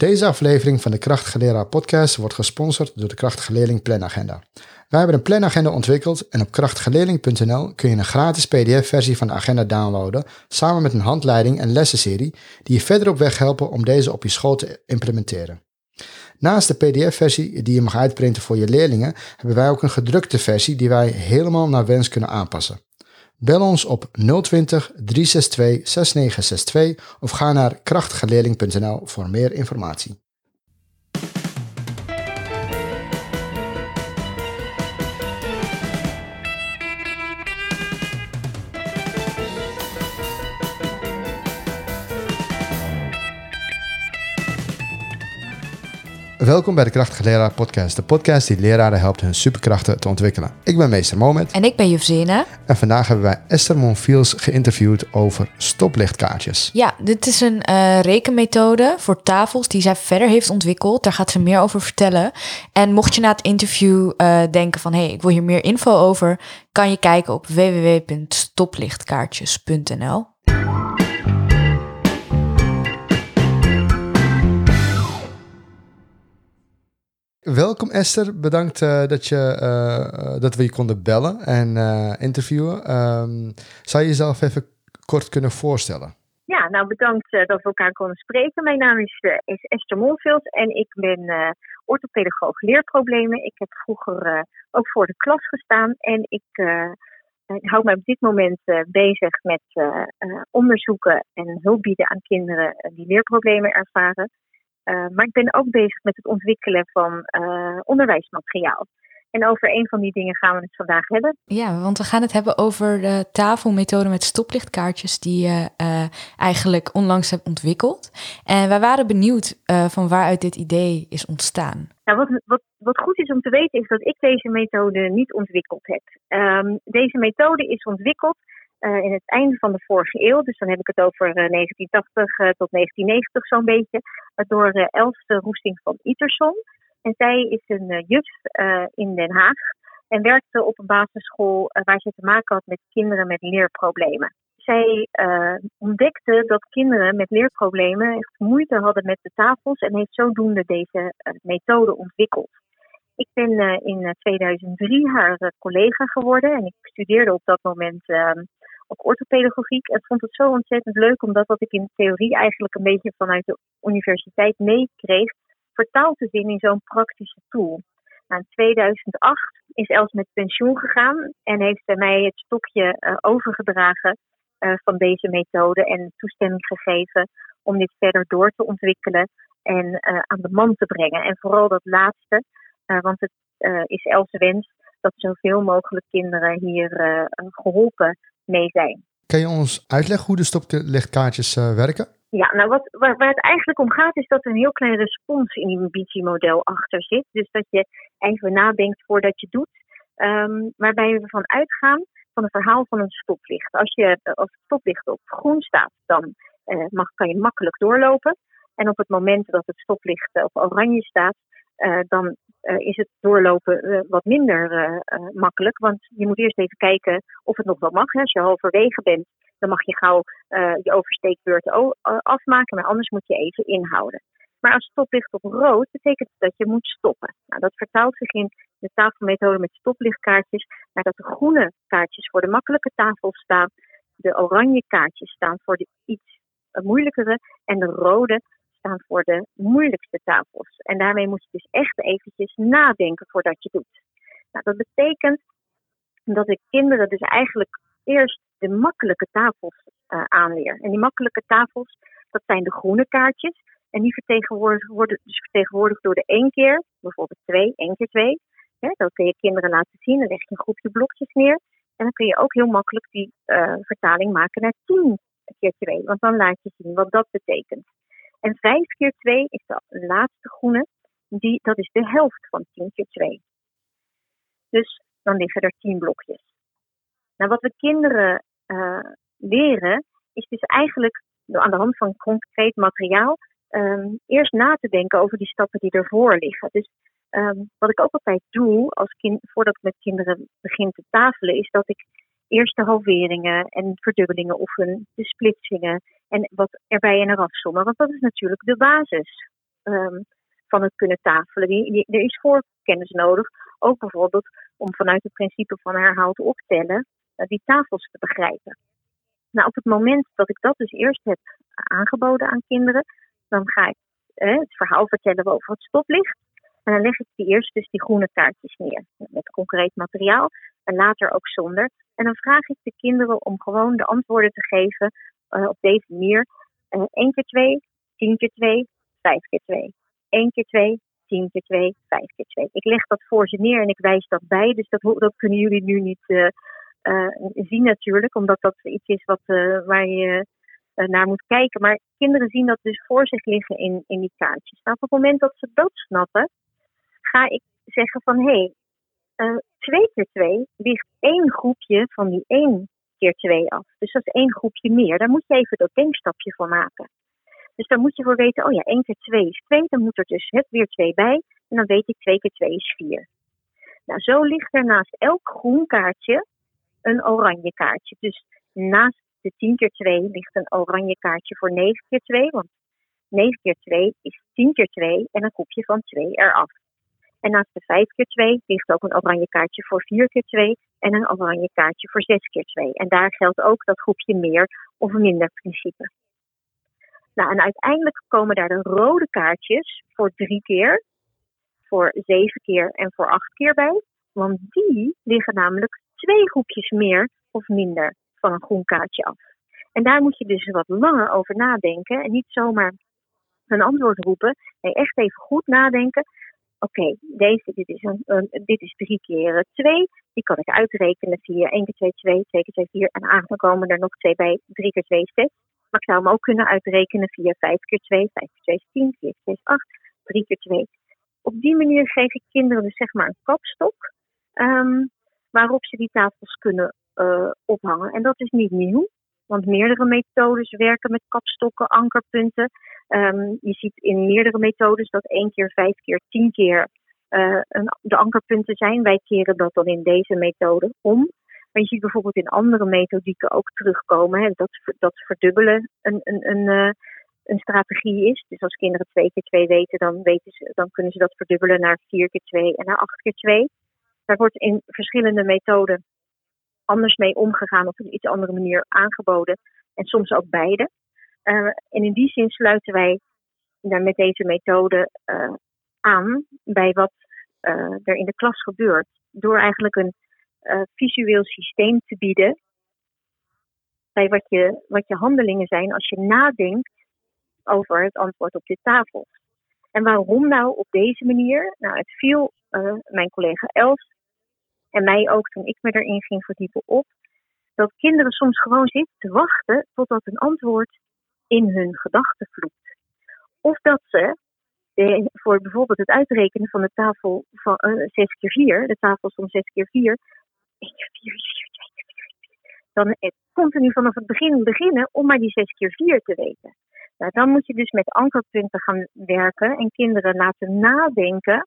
Deze aflevering van de Krachtige Leraar podcast wordt gesponsord door de Krachtige Leerling Planagenda. Wij hebben een planagenda ontwikkeld en op krachtigeleerling.nl kun je een gratis pdf-versie van de agenda downloaden, samen met een handleiding en lessenserie die je verder op weg helpen om deze op je school te implementeren. Naast de pdf-versie die je mag uitprinten voor je leerlingen, hebben wij ook een gedrukte versie die wij helemaal naar wens kunnen aanpassen. Bel ons op 020 362 6962 of ga naar krachtigeleerling.nl voor meer informatie. Welkom bij de Krachtige Leraar Podcast, de podcast die leraren helpt hun superkrachten te ontwikkelen. Ik ben meester Moment. En ik ben Jufzena. En vandaag hebben wij Esther Monfiels geïnterviewd over stoplichtkaartjes. Ja, dit is een uh, rekenmethode voor tafels die zij verder heeft ontwikkeld. Daar gaat ze meer over vertellen. En mocht je na het interview uh, denken van... hé, hey, ik wil hier meer info over... kan je kijken op www.stoplichtkaartjes.nl. Welkom Esther, bedankt uh, dat, je, uh, dat we je konden bellen en interviewen. Um, zou je jezelf even kort kunnen voorstellen? Ja, nou bedankt dat we elkaar konden spreken. Mijn naam is, is Esther Molveld en ik ben orthopedagoog leerproblemen. Ik heb vroeger ook voor de klas gestaan en ik, ik hou me op dit moment bezig met onderzoeken en hulp bieden aan kinderen die leerproblemen ervaren. Uh, maar ik ben ook bezig met het ontwikkelen van uh, onderwijsmateriaal. En over een van die dingen gaan we het vandaag hebben. Ja, want we gaan het hebben over de tafelmethode met stoplichtkaartjes die je uh, eigenlijk onlangs hebt ontwikkeld. En wij waren benieuwd van waaruit dit idee is ontstaan. Nou, wat, wat, wat goed is om te weten is dat ik deze methode niet ontwikkeld heb. Um, deze methode is ontwikkeld uh, in het einde van de vorige eeuw, dus dan heb ik het over uh, 1980 uh, tot 1990 zo'n beetje, door Elste Roesting van Iterson. En zij is een juf in Den Haag en werkte op een basisschool waar ze te maken had met kinderen met leerproblemen. Zij ontdekte dat kinderen met leerproblemen echt moeite hadden met de tafels en heeft zodoende deze methode ontwikkeld. Ik ben in 2003 haar collega geworden en ik studeerde op dat moment ook orthopedagogiek. En vond het zo ontzettend leuk, omdat wat ik in theorie eigenlijk een beetje vanuit de universiteit meekreeg, vertaald te zien in zo'n praktische tool. Nou, in 2008 is Els met pensioen gegaan en heeft zij mij het stokje uh, overgedragen uh, van deze methode en toestemming gegeven om dit verder door te ontwikkelen en uh, aan de man te brengen. En vooral dat laatste, want het is Els wens dat zoveel mogelijk kinderen hier geholpen mee zijn. Kan je ons uitleggen hoe de stoplichtkaartjes uh, werken? Ja, nou wat, waar, waar, het eigenlijk om gaat is dat er een heel klein responsinhibitiemodel achter zit. Dus dat je even nadenkt voordat je doet. Um, waarbij we van uitgaan van het verhaal van een stoplicht. Als, je, als het stoplicht op groen staat, dan uh, mag, kan je makkelijk doorlopen. En op het moment dat het stoplicht op oranje staat, uh, dan is het doorlopen uh, wat minder uh, makkelijk. Want je moet eerst even kijken of het nog wel mag. Hè. Als je halverwege bent, dan mag je gauw je oversteekbeurt afmaken. Maar anders moet je even inhouden. Maar als stoplicht op rood, betekent dat je moet stoppen. Nou, dat vertaalt zich in de tafelmethode met stoplichtkaartjes naar dat de groene kaartjes voor de makkelijke tafel staan. De oranje kaartjes staan voor de iets moeilijkere. En de rode staan voor de moeilijkste tafels. En daarmee moet je dus echt eventjes nadenken voordat je doet. Nou, dat betekent dat ik kinderen dus eigenlijk eerst de makkelijke tafels uh, aanleer. En die makkelijke tafels, dat zijn de groene kaartjes. En die worden dus vertegenwoordigd door de één keer, bijvoorbeeld twee, één keer twee. Dat kun je kinderen laten zien. Dan leg je een groepje blokjes neer. En dan kun je ook heel makkelijk die uh, vertaling maken naar tien keer twee. Want dan laat je zien wat dat betekent. En 5 keer 2 is de laatste groene. Die, dat is de helft van 10 keer 2. Dus dan liggen er 10 blokjes. Nou, wat we kinderen uh, leren, is dus eigenlijk aan de hand van concreet materiaal um, eerst na te denken over die stappen die ervoor liggen. Dus um, wat ik ook altijd doe, als kind, voordat ik met kinderen begin te tafelen, is dat ik eerst de halveringen en verdubbelingen oefen, de splitsingen en wat erbij en eraf sommen. Want dat is natuurlijk de basis ehm, van het kunnen tafelen. Die, er is voorkennis nodig, ook bijvoorbeeld om vanuit het principe van herhaald optellen eh, die tafels te begrijpen. Nou, op het moment dat ik dat dus eerst heb aangeboden aan kinderen, dan ga ik het verhaal vertellen over het stoplicht. En dan leg ik die eerst dus die groene kaartjes neer met concreet materiaal en later ook zonder. En dan vraag ik de kinderen om gewoon de antwoorden te geven eh, op deze manier. Eh 1 keer 2, 10 keer 2, 5 keer 2. 1 keer 2, 10 keer 2, 5 keer 2. Ik leg dat voor ze neer en ik wijs dat bij. Dus dat, dat kunnen jullie nu niet eh, zien natuurlijk, omdat dat iets is wat, waar je naar moet kijken. Maar kinderen zien dat dus voor zich liggen in, in die kaartjes. Nou, op het moment dat ze dat snappen, ga ik zeggen van hé, hey, eh, 2 keer 2 ligt één groepje van die 1 keer 2 af. Dus dat is één groepje meer. Daar moet je even dat denkstapje voor maken. Dus daar moet je voor weten, oh ja, 1 keer 2 is 2, dan moet er dus het weer 2 bij. En dan weet ik 2 keer 2 is 4. Nou, zo ligt er naast elk groen kaartje een oranje kaartje. Dus naast de 10 keer 2 ligt een oranje kaartje voor 9 keer 2. Want 9 keer 2 is 10 keer 2 en een groepje van 2 eraf. En naast de 5 keer 2 ligt ook een oranje kaartje voor 4 keer 2 en een oranje kaartje voor 6 keer 2. En daar geldt ook dat groepje meer of minder principe. Nou, en uiteindelijk komen daar de rode kaartjes voor 3 keer, voor 7 keer en voor 8 keer bij. Want die liggen namelijk twee groepjes meer of minder van een groen kaartje af. En daar moet je dus wat langer over nadenken en niet zomaar een antwoord roepen. Nee, echt even goed nadenken. Oké, deze, dit is, een, een- dit is drie keer 2. Die kan ik uitrekenen via 1 keer 2, 2, 2 keer 2, 4. En dan komen er nog twee bij. 3 keer 2 is 6. Maar ik zou hem ook kunnen uitrekenen via 5 keer 2, 5 keer 2 is 10, 4 keer 2 is 8, 3 keer 2. Op die manier geef ik kinderen dus zeg maar een kapstok. ehm, waarop ze die tafels kunnen eh, ophangen. En dat is niet nieuw. Want meerdere methodes werken met kapstokken, ankerpunten. Ehm, je ziet in meerdere methodes dat één keer, vijf keer, tien keer eh, een, de ankerpunten zijn. Wij keren dat dan in deze methode om. Maar je ziet bijvoorbeeld in andere methodieken ook terugkomen. Hè, dat, dat verdubbelen een, een, een, eh, een strategie is. Dus als kinderen twee keer twee weten, dan, weten ze, dan kunnen ze dat verdubbelen naar vier keer twee en naar acht keer twee. Daar wordt in verschillende methoden anders mee omgegaan, op een iets andere manier aangeboden. En soms ook beide. Uh, en in die zin sluiten wij daar met deze methode uh, aan bij wat uh, er in de klas gebeurt. Door eigenlijk een visueel systeem te bieden bij wat je, wat je handelingen zijn als je nadenkt over het antwoord op de tafel. En waarom nou op deze manier? Nou, het viel mijn collega Els en mij ook toen ik me erin ging verdiepen op, dat kinderen soms gewoon zitten te wachten totdat een antwoord in hun gedachten vloept. Of dat ze de, voor bijvoorbeeld het uitrekenen van de tafel van uh, 6 keer 4, de tafel van 6 keer 4, 1 keer 4 is 4, 2 keer 4, dan het continu vanaf het begin beginnen om maar die 6 keer 4 te weten. Nou, dan moet je dus met ankerpunten gaan werken en kinderen laten nadenken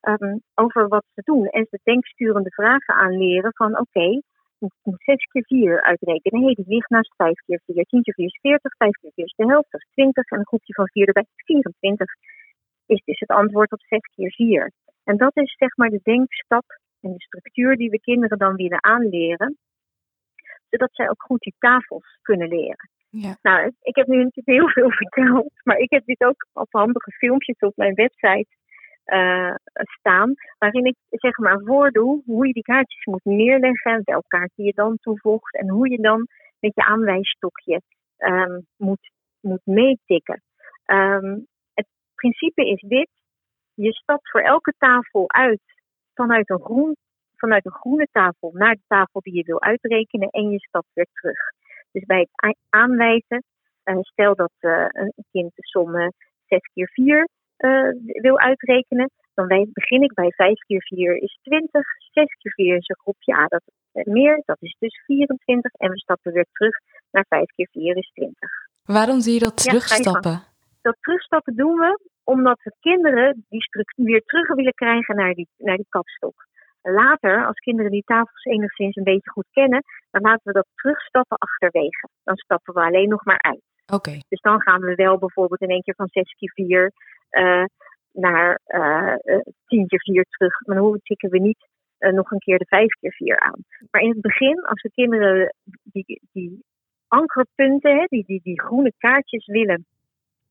um, over wat ze doen. En ze denksturende vragen aanleren van oké, moet 6 keer 4 uitrekenen. Hé, hey, die ligt naast 5 keer 4. 10 keer 4 is 40, 5 keer 4 is de helft, dat is 20. En een groepje van 4 erbij is 24. Is dus het antwoord op 6 keer 4. En dat is zeg maar de denkstap en de structuur die we kinderen dan willen aanleren. Zodat zij ook goed die tafels kunnen leren. Ja. Nou, ik heb nu natuurlijk heel veel verteld, maar ik heb dit ook op handige filmpjes op mijn website uh, staan, waarin ik zeg maar voordoe hoe je die kaartjes moet neerleggen, welk kaartje je dan toevoegt en hoe je dan met je aanwijsstokje um, moet, moet meetikken. Um, het principe is dit, je stapt voor elke tafel uit vanuit een, groen, vanuit een groene tafel naar de tafel die je wil uitrekenen en je stapt weer terug. Dus bij het aanwijzen, uh, stel dat uh, een kind de som 6 keer 4 uh, wil uitrekenen, dan begin ik bij 5 keer 4 is 20, 6 keer 4 is een groepje A, dat is meer, dat is dus 24 en we stappen weer terug naar 5 keer 4 is 20. Waarom zie je dat terugstappen? Ja, dat terugstappen doen we omdat we kinderen die structuur weer terug willen krijgen naar die, naar die kapstok. Later, als kinderen die tafels enigszins een beetje goed kennen, dan laten we dat terugstappen achterwege. Dan stappen we alleen nog maar uit. Oké. Okay. Dus dan gaan we wel bijvoorbeeld in één keer van 6 keer 4 naar tien keer vier terug. Maar dan tikken we niet nog een keer de vijf keer vier aan. Maar in het begin, als de kinderen die, die ankerpunten, hè, die, die, die groene kaartjes willen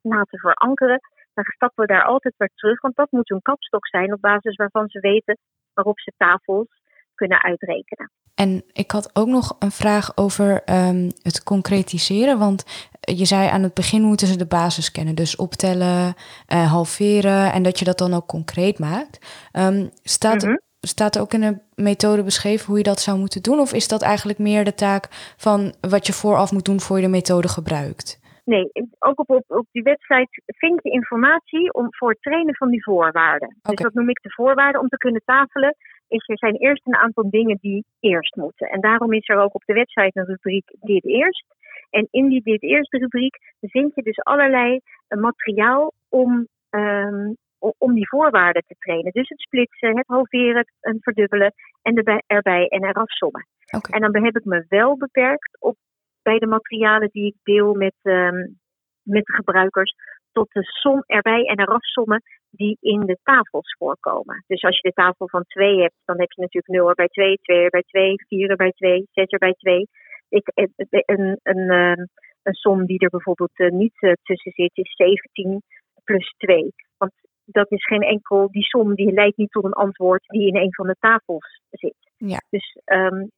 laten verankeren, dan stappen we daar altijd weer terug. Want dat moet een kapstok zijn op basis waarvan ze weten waarop ze tafels kunnen uitrekenen. En ik had ook nog een vraag over um, het concretiseren. Want je zei aan het begin moeten ze de basis kennen. Dus optellen, uh, halveren en dat je dat dan ook concreet maakt. Um, staat, mm staat er ook in de methode beschreven hoe je dat zou moeten doen? Of is dat eigenlijk meer de taak van wat je vooraf moet doen voor je de methode gebruikt? Nee, ook op, op, op die website vind je informatie om, voor het trainen van die voorwaarden. Dus dat noem ik de voorwaarden om te kunnen tafelen. Is er zijn eerst een aantal dingen die eerst moeten. En daarom is er ook op de website een rubriek dit eerst. En in die dit eerst rubriek vind je dus allerlei uh, materiaal om um, om die voorwaarden te trainen. Dus het splitsen, het halveren, het verdubbelen en erbij, erbij en eraf sommen. En dan heb ik me wel beperkt op bij de materialen die ik deel met, um, met de gebruikers tot de som erbij en eraf sommen die in de tafels voorkomen. Dus als je de tafel van 2 hebt, dan heb je natuurlijk 0 er bij 2, 2 er bij 2, 4 er bij 2, 6 er bij 2. Ik, een, een, een, ehm, een som die er bijvoorbeeld niet tussen zit is 17 plus 2. Want dat is geen enkel, die som die leidt niet tot een antwoord die in een van de tafels zit. Ja. Dus um,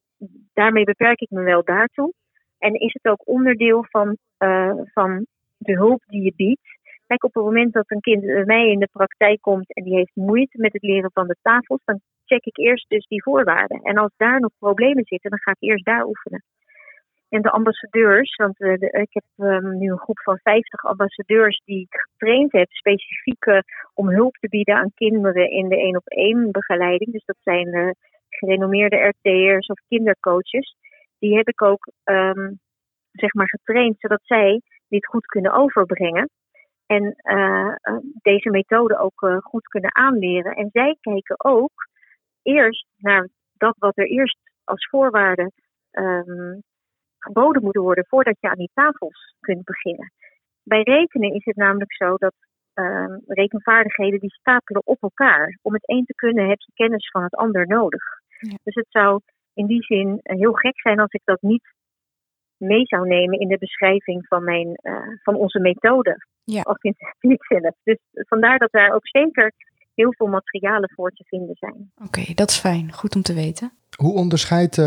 daarmee beperk ik me wel daartoe. En is het ook onderdeel van, uh, van de hulp die je biedt. Kijk, op het moment dat een kind bij mij in de praktijk komt en die heeft moeite met het leren van de tafels, dan check ik eerst dus die voorwaarden. En als daar nog problemen zitten, dan ga ik eerst daar oefenen. En de ambassadeurs, want de, ik heb um, nu een groep van 50 ambassadeurs die ik getraind heb, specifiek uh, om hulp te bieden aan kinderen in de één op één begeleiding. Dus dat zijn uh, gerenommeerde RT'ers of kindercoaches. Die heb ik ook um, zeg maar getraind zodat zij dit goed kunnen overbrengen. En deze methode ook goed kunnen aanleren. En zij kijken ook eerst naar dat wat er eerst als voorwaarde um, geboden moeten worden voordat je aan die tafels kunt beginnen. Bij rekenen is het namelijk zo dat uh, rekenvaardigheden die stapelen op elkaar. Om het een te kunnen heb je kennis van het ander nodig. Dus het zou in die zin heel gek zijn als ik dat niet mee zou nemen in de beschrijving van, mijn, uh, van onze methode. Ja. Het zelf. Dus vandaar dat daar ook zeker heel veel materialen voor te vinden zijn. Oké, dat is fijn. Goed om te weten. Hoe onderscheidt uh,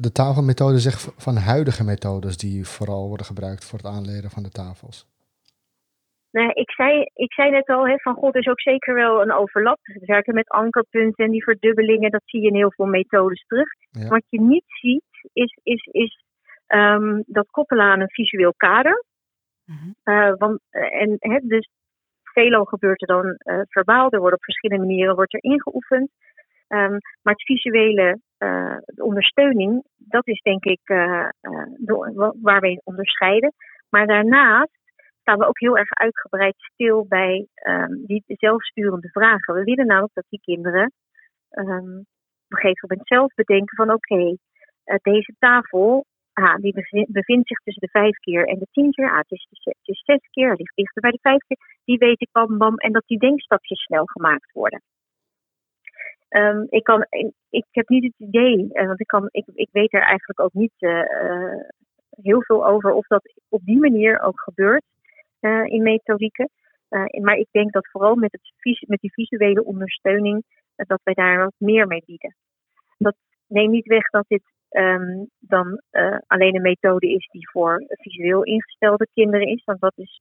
de tafelmethode zich van huidige methodes die vooral worden gebruikt voor het aanleren van de tafels? Nou, ik, zei, ik zei net al, hè, van God is ook zeker wel een overlap. We werken met ankerpunten en die verdubbelingen, dat zie je in heel veel methodes terug. Wat je niet ziet, is, is, is um, dat koppelen aan een visueel kader. Mm uh, want, en, hè, dus velo gebeurt er dan uh, verbaal, er wordt op verschillende manieren wordt er ingeoefend. Um, maar het visuele de ondersteuning, dat is denk ik waar we onderscheiden. Maar daarnaast staan we ook heel erg uitgebreid stil bij um, die zelfsturende vragen. We willen namelijk dat die kinderen um, op een gegeven moment zelf bedenken van oké, deze tafel ah, die bevindt zich tussen de vijf keer en de tien keer. Ah, het, is, zes keer, ligt dichter bij de vijf keer. Die weet ik bam bam en dat die denkstapjes snel gemaakt worden. Um, ik, kan, ik heb niet het idee, uh, want ik, kan, ik, ik weet er eigenlijk ook niet uh, uh, heel veel over of dat op die manier ook gebeurt in methodieken. maar ik denk dat vooral met, het, met die visuele ondersteuning, dat wij daar wat meer mee bieden. Dat neemt niet weg dat dit um, dan alleen een methode is die voor visueel ingestelde kinderen is, want dat is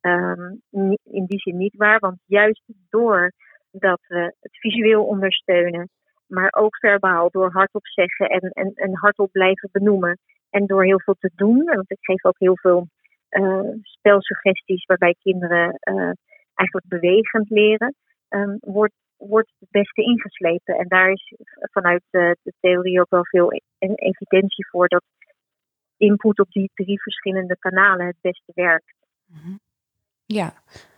um, in die zin niet waar, want juist door dat we het visueel ondersteunen, maar ook verbaal door hardop zeggen en, en, en hardop blijven benoemen. En door heel veel te doen, want ik geef ook heel veel uh, spelsuggesties waarbij kinderen uh, eigenlijk bewegend leren, um, wordt, wordt het beste ingeslepen. En daar is vanuit de, de theorie ook wel veel e-, evidentie voor dat input op die drie verschillende kanalen het beste werkt. Mhm. Ja,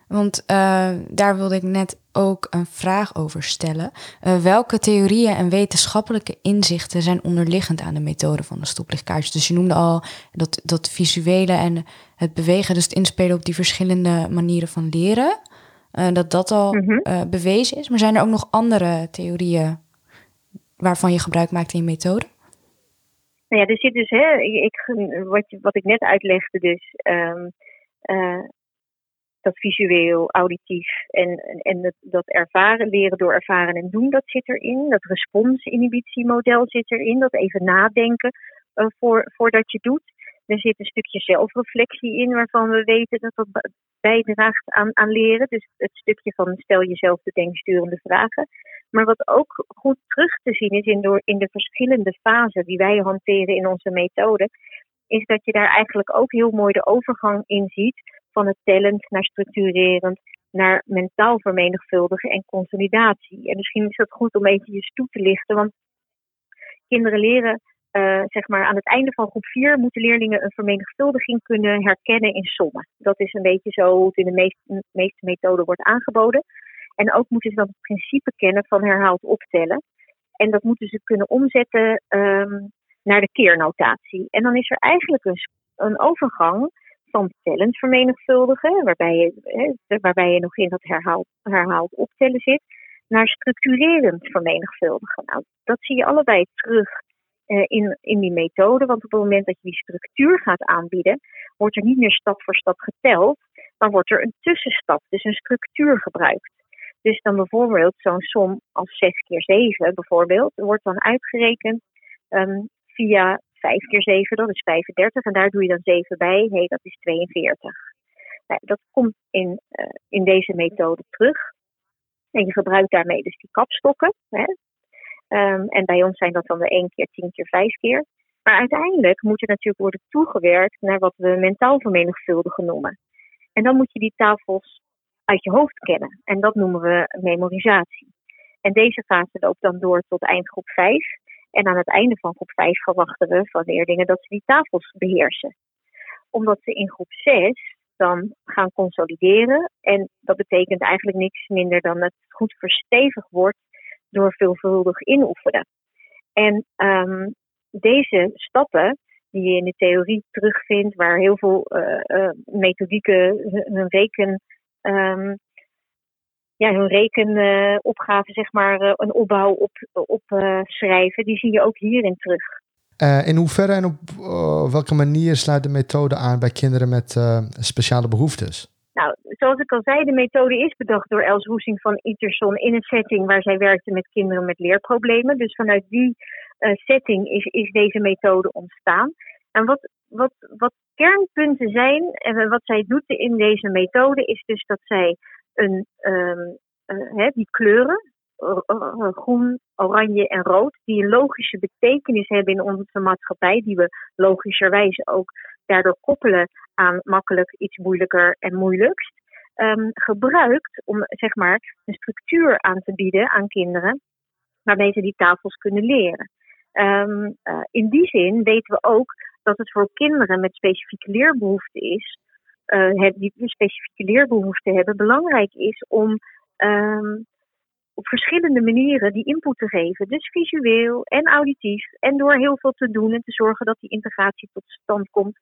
want uh, daar wilde ik net ook een vraag over stellen. Uh, welke theorieën en wetenschappelijke inzichten zijn onderliggend aan de methode van de stoplichtkaartjes? Dus je noemde al dat, dat visuele en het bewegen, dus het inspelen op die verschillende manieren van leren. Dat dat al mhm. bewezen is. Maar zijn er ook nog andere theorieën waarvan je gebruik maakt in je methode? Nou ja, er zit dus, hè, ik, wat, wat ik net uitlegde, dus um, dat visueel, auditief en, en dat, dat ervaren, leren door ervaren en doen, dat zit erin. Dat responsinhibitiemodel zit erin. Dat even nadenken voor, voordat je doet. Er zit een stukje zelfreflectie in waarvan we weten dat dat bijdraagt aan, aan leren. Dus het stukje van stel jezelf de denksturende vragen. Maar wat ook goed terug te zien is in, door, in de verschillende fasen die wij hanteren in onze methode, is dat je daar eigenlijk ook heel mooi de overgang in ziet van het talent naar structurerend, naar mentaal vermenigvuldigen en consolidatie. En misschien is dat goed om eventjes toe te lichten, want kinderen leren, uh, zeg maar aan het einde van groep 4 moeten leerlingen een vermenigvuldiging kunnen herkennen in sommen. Dat is een beetje zo hoe het in de meeste, meeste methoden wordt aangeboden. En ook moeten ze dan het principe kennen van herhaald optellen. En dat moeten ze kunnen omzetten um, naar de keernotatie. En dan is er eigenlijk een, een overgang van tellend vermenigvuldigen, waarbij je, waarbij je nog in dat herhaald, herhaald optellen zit, naar structurerend vermenigvuldigen. Nou, dat zie je allebei terug in, in die methode, want op het moment dat je die structuur gaat aanbieden, wordt er niet meer stap voor stap geteld, maar wordt er een tussenstap, dus een structuur gebruikt. Dus dan bijvoorbeeld zo'n som als 6 keer 7 bijvoorbeeld, wordt dan uitgerekend um, via 5 keer 7, dat is 35. En daar doe je dan 7 bij. Hé, dat is 42. Nou, dat komt in, uh, in deze methode terug. En je gebruikt daarmee dus die kapstokken. Hè? Um, en bij ons zijn dat dan de 1 keer, 10 keer, 5 keer. Maar uiteindelijk moet er natuurlijk worden toegewerkt naar wat we mentaal vermenigvuldigen noemen. En dan moet je die tafels uit je hoofd kennen. En dat noemen we memorisatie. En deze fase loopt dan door tot eindgroep 5. En aan het einde van groep 5 verwachten we van leerlingen dat ze die tafels beheersen. Omdat ze in groep 6 dan gaan consolideren. En dat betekent eigenlijk niks minder dan dat het goed verstevigd wordt door veelvuldig inoefenen. En um, deze stappen die je in de theorie terugvindt, waar heel veel uh, methodieken hun reken um, ja, hun rekenopgave, zeg maar, een opbouw op, schrijven, die zie je ook hierin terug. In hoeverre en op welke manier sluit de methode aan bij kinderen met speciale behoeftes? Nou, zoals ik al zei, de methode is bedacht door Els Roesing van Iterson in een setting waar zij werkte met kinderen met leerproblemen. Dus vanuit die setting is, is deze methode ontstaan. En wat, wat, wat kernpunten zijn en wat zij doet in deze methode is dus dat zij een, um, uh, die kleuren, groen, oranje en rood, die een logische betekenis hebben in onze maatschappij, die we logischerwijs ook daardoor koppelen aan makkelijk, iets moeilijker en moeilijkst, um, gebruikt om zeg maar een structuur aan te bieden aan kinderen waarmee ze die tafels kunnen leren. Um, uh, in die zin weten we ook dat het voor kinderen met specifieke leerbehoeften is uh, die specifieke leerbehoeften hebben, belangrijk is om um, op verschillende manieren die input te geven. Dus visueel en auditief. En door heel veel te doen en te zorgen dat die integratie tot stand komt.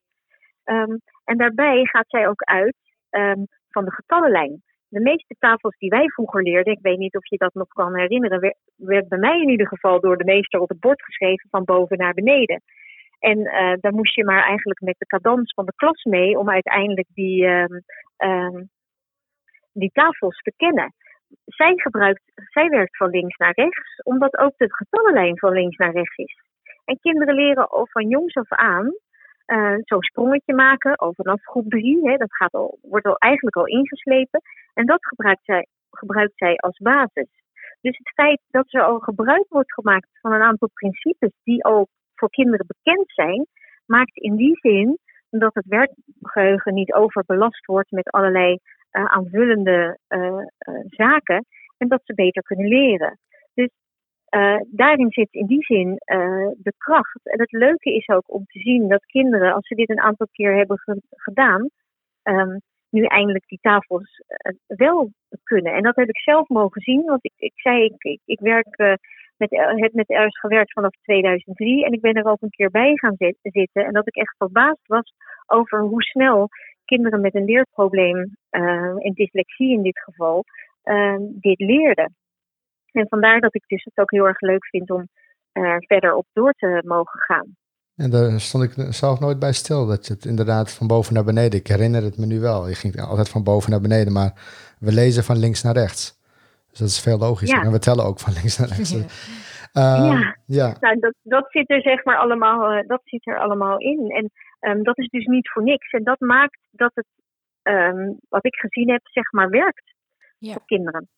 Um, en daarbij gaat zij ook uit um, van de getallenlijn. De meeste tafels die wij vroeger leerden, ik weet niet of je dat nog kan herinneren, werd, bij mij in ieder geval door de meester op het bord geschreven van boven naar beneden. En uh, daar moest je maar eigenlijk met de cadans van de klas mee om uiteindelijk die, um, die tafels te kennen. Zij, gebruikt, zij werkt van links naar rechts, omdat ook de getallenlijn van links naar rechts is. En kinderen leren al van jongs af aan uh, zo'n sprongetje maken, al vanaf groep drie. Hè, dat gaat al, wordt al eigenlijk al ingeslepen. En dat gebruikt zij, gebruikt zij als basis. Dus het feit dat er al gebruik wordt gemaakt van een aantal principes die al voor kinderen bekend zijn, maakt in die zin dat het werkgeheugen niet overbelast wordt met allerlei uh, aanvullende uh, zaken en dat ze beter kunnen leren. Dus daarin zit in die zin de kracht. En het leuke is ook om te zien dat kinderen, als ze dit een aantal keer hebben ge gedaan, um, nu eindelijk die tafels wel kunnen. En dat heb ik zelf mogen zien, want ik, ik zei, ik, ik, werk met, heb met ergens gewerkt vanaf 2003. En ik ben er ook een keer bij gaan zitten. En dat ik echt verbaasd was over hoe snel kinderen met een leerprobleem, en dyslexie in dit geval, dit leerden. En vandaar dat ik dus het ook heel erg leuk vind om er verder op door te mogen gaan. En daar stond ik zelf nooit bij stil, dat je het inderdaad van boven naar beneden. Ik herinner het me nu wel. Je ging altijd van boven naar beneden, maar we lezen van links naar rechts. Dus dat is veel logischer. En we tellen ook van links naar rechts. Ja, uh, ja. Nou, dat, dat zit er zeg maar allemaal, uh, dat zit er allemaal in. En um, dat is dus niet voor niks. En dat maakt dat het, um, wat ik gezien heb, zeg maar werkt ja. voor kinderen.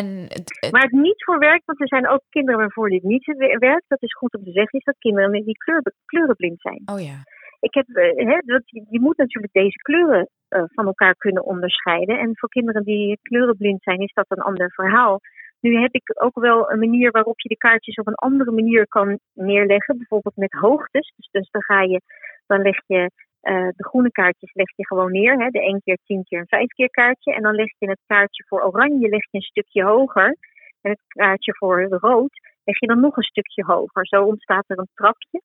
En het, Maar het niet voor werkt, want er zijn ook kinderen waarvoor dit niet werkt. Dat is goed om te zeggen, is dat kinderen die kleur, kleurenblind zijn. Oh ja. Ik heb, uh, hè, dat, je moet natuurlijk deze kleuren uh, van elkaar kunnen onderscheiden. En voor kinderen die kleurenblind zijn, is dat een ander verhaal. Nu heb ik ook wel een manier waarop je de kaartjes op een andere manier kan neerleggen. Bijvoorbeeld met hoogtes. Dus, dus dan ga je, dan leg je uh, de groene kaartjes leg je gewoon neer. Hè, de 1 keer, 10 keer en 5 keer kaartje. En dan leg je het kaartje voor oranje leg je een stukje hoger. En het kaartje voor rood leg je dan nog een stukje hoger. Zo ontstaat er een trapje.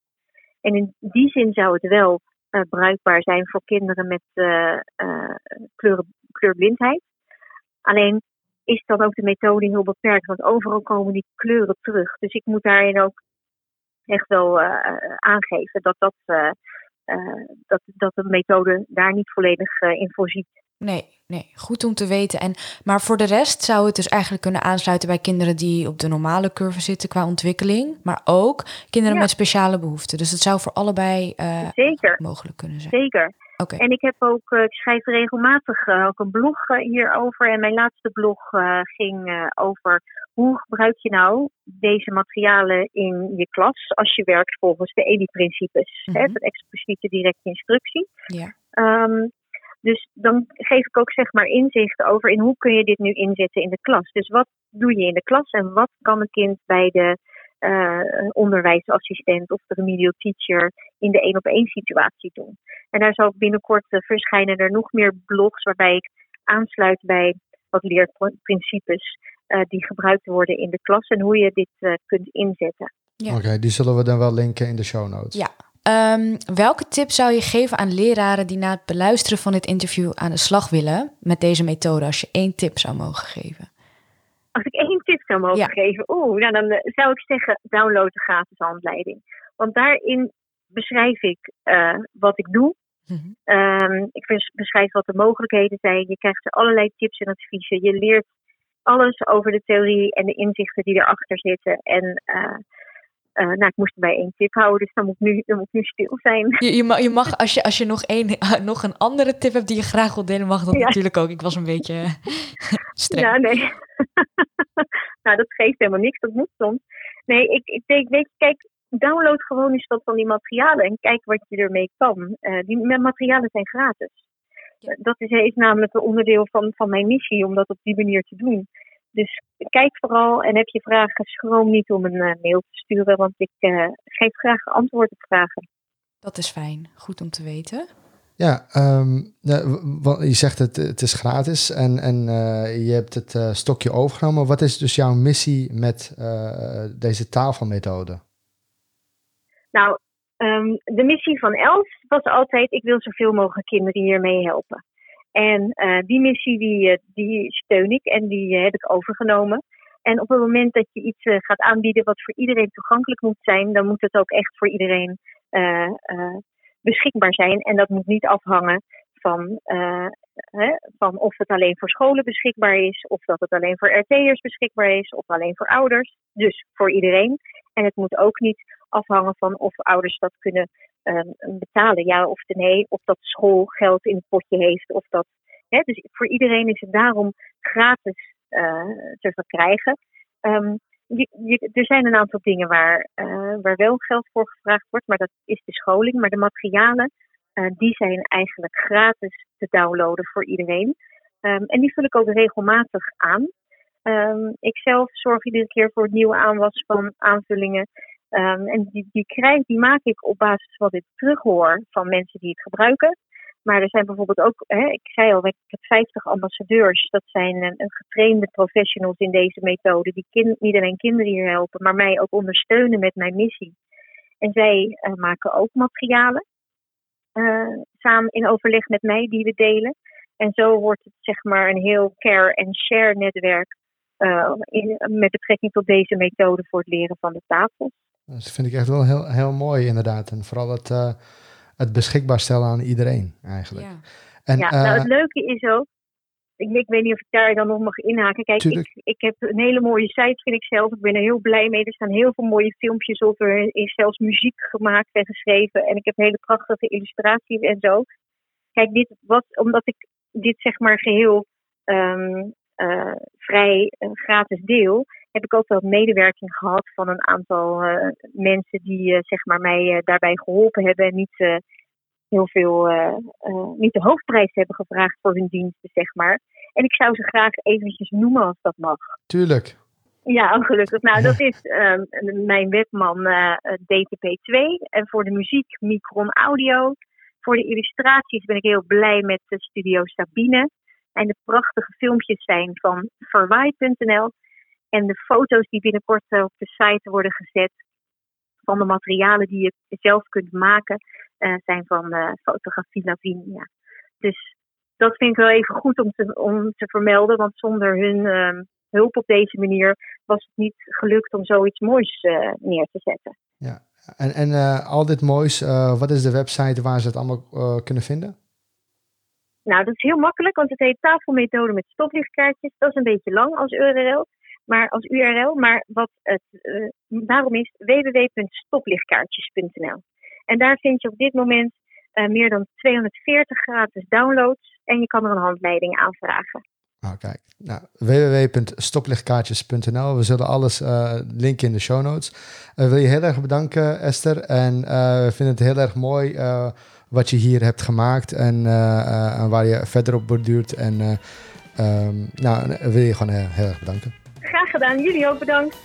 En in die zin zou het wel uh, bruikbaar zijn voor kinderen met uh, kleur, kleurblindheid. Alleen is dan ook de methode heel beperkt, want overal komen die kleuren terug. Dus ik moet daarin ook echt wel aangeven dat dat dat, dat de methode daar niet volledig uh, in voorziet. Nee, nee, goed om te weten. En, maar voor de rest zou het dus eigenlijk kunnen aansluiten bij kinderen die op de normale curve zitten qua ontwikkeling, maar ook kinderen met speciale behoeften. Dus het zou voor allebei uh, Zeker. mogelijk kunnen zijn. Zeker. Okay. En ik heb ook, ik schrijf regelmatig ook een blog hierover. En mijn laatste blog ging over hoe gebruik je nou deze materialen in je klas als je werkt volgens de EDI-principes, mm -hmm. de expliciete directe instructie. Ja. Um, dus dan geef ik ook zeg maar inzicht over in hoe kun je dit nu inzetten in de klas. Dus wat doe je in de klas en wat kan een kind bij de uh, onderwijsassistent of de remedial teacher in de één op één situatie doen. En daar zal binnenkort uh, verschijnen er nog meer blogs waarbij ik aansluit bij wat leerprincipes uh, die gebruikt worden in de klas en hoe je dit uh, kunt inzetten. Ja. Oké, die zullen we dan wel linken in de show notes. Ja. Um, welke tip zou je geven aan leraren die na het beluisteren van dit interview aan de slag willen met deze methode, als je één tip zou mogen geven? Als ik één tip zou mogen geven, oeh, nou dan uh, zou ik zeggen: download de gratis handleiding. Want daarin beschrijf ik wat ik doe, Mm -hmm. um, ik beschrijf wat de mogelijkheden zijn. Je krijgt er allerlei tips en adviezen. Je leert alles over de theorie en de inzichten die erachter zitten. En uh, uh, nou, ik moest er bij één tip houden, dus dan moet ik nu, dan moet ik nu stil zijn. Je, je, mag, je mag, als je, als je nog, één, nog een andere tip hebt die je graag wilt delen, mag dat ja. natuurlijk ook. Ik was een beetje streng. Ja, nee. nou, dat geeft helemaal niks, dat moet soms. Nee, ik, ik denk, weet je, kijk, download gewoon eens wat van die materialen en kijk wat je ermee kan. Uh, die materialen zijn gratis. Dat is, is namelijk een onderdeel van, van mijn missie om dat op die manier te doen. Dus kijk vooral en heb je vragen, schroom niet om een uh, mail te sturen, want ik uh, geef graag antwoord op vragen. Dat is fijn, goed om te weten. Ja, um, je zegt het, het is gratis en, en uh, je hebt het stokje overgenomen. Wat is dus jouw missie met deze tafelmethode? Nou, Um, de missie van ELF was altijd: ik wil zoveel mogelijk kinderen hiermee helpen. En uh, die missie die, uh, die steun ik en die uh, heb ik overgenomen. En op het moment dat je iets gaat aanbieden wat voor iedereen toegankelijk moet zijn, dan moet het ook echt voor iedereen beschikbaar zijn. En dat moet niet afhangen van, hè, van of het alleen voor scholen beschikbaar is, of dat het alleen voor RT'ers beschikbaar is, of alleen voor ouders. Dus voor iedereen. En het moet ook niet afhangen van of ouders dat kunnen um, betalen, ja of nee, of dat school geld in het potje heeft, of dat. Hè, dus voor iedereen is het daarom gratis uh, te verkrijgen. Je, er zijn een aantal dingen waar, uh, waar wel geld voor gevraagd wordt, maar dat is de scholing. Maar de materialen, uh, die zijn eigenlijk gratis te downloaden voor iedereen. Um, en die vul ik ook regelmatig aan. Um, ik zelf zorg iedere keer voor het nieuwe aanwas van aanvullingen. Um, en die, die, krijg, die maak ik op basis van wat ik terughoor van mensen die het gebruiken. Maar er zijn bijvoorbeeld ook, hè, ik zei al, ik heb 50 ambassadeurs. Dat zijn een, getrainde professionals in deze methode. Die kind, niet alleen kinderen hier helpen, maar mij ook ondersteunen met mijn missie. En zij uh, maken ook materialen. Uh, samen in overleg met mij die we delen. En zo wordt het zeg maar een heel care and share netwerk uh, in, met betrekking tot deze methode voor het leren van de tafels. Dat vind ik echt wel heel, heel mooi inderdaad. En vooral het, uh, het beschikbaar stellen aan iedereen eigenlijk. Ja, en, ja nou het leuke is ook, ik, ik, weet niet of ik daar dan nog mag inhaken. Kijk, ik, ik heb een hele mooie site, vind ik zelf. Ik ben er heel blij mee. Er staan heel veel mooie filmpjes op. Er is zelfs muziek gemaakt en geschreven. En ik heb hele prachtige illustraties en zo. Kijk, dit was omdat ik dit zeg maar geheel um, uh, vrij uh, gratis deel. Heb ik ook wel medewerking gehad van een aantal uh, mensen die zeg maar mij daarbij geholpen hebben. En niet heel veel, niet de hoofdprijs hebben gevraagd voor hun diensten, zeg maar. En ik zou ze graag eventjes noemen als dat mag. Tuurlijk. Ja, gelukkig. Nou, dat is uh, mijn webman uh, DTP2. En voor de muziek Micron Audio. Voor de illustraties ben ik heel blij met de studio Sabine. En de prachtige filmpjes zijn van verwaai.nl. En de foto's die binnenkort eh, op de site worden gezet van de materialen die je zelf kunt maken, uh, zijn van uh, fotografie Lavinia. Dus dat vind ik wel even goed om te, om te vermelden, want zonder hun uh, hulp op deze manier was het niet gelukt om zoiets moois neer te zetten. Ja, en, en al dit moois, wat is de website waar ze het allemaal kunnen vinden? Nou, dat is heel makkelijk, want het heet tafelmethode met stoplichtkaartjes. Dat is een beetje lang als URL. Maar als URL, maar wat het, daarom is www.stoplichtkaartjes.nl. En daar vind je op dit moment uh, meer dan 240 gratis downloads en je kan er een handleiding aanvragen. Nou, kijk. Nou, www.stoplichtkaartjes.nl. We zullen alles uh, linken in de show notes. Uh, wil je heel erg bedanken, Esther. En we vinden het heel erg mooi wat je hier hebt gemaakt en, waar je verder op borduurt. En um, nou, wil je gewoon heel erg bedanken. Graag gedaan. Jullie ook bedankt.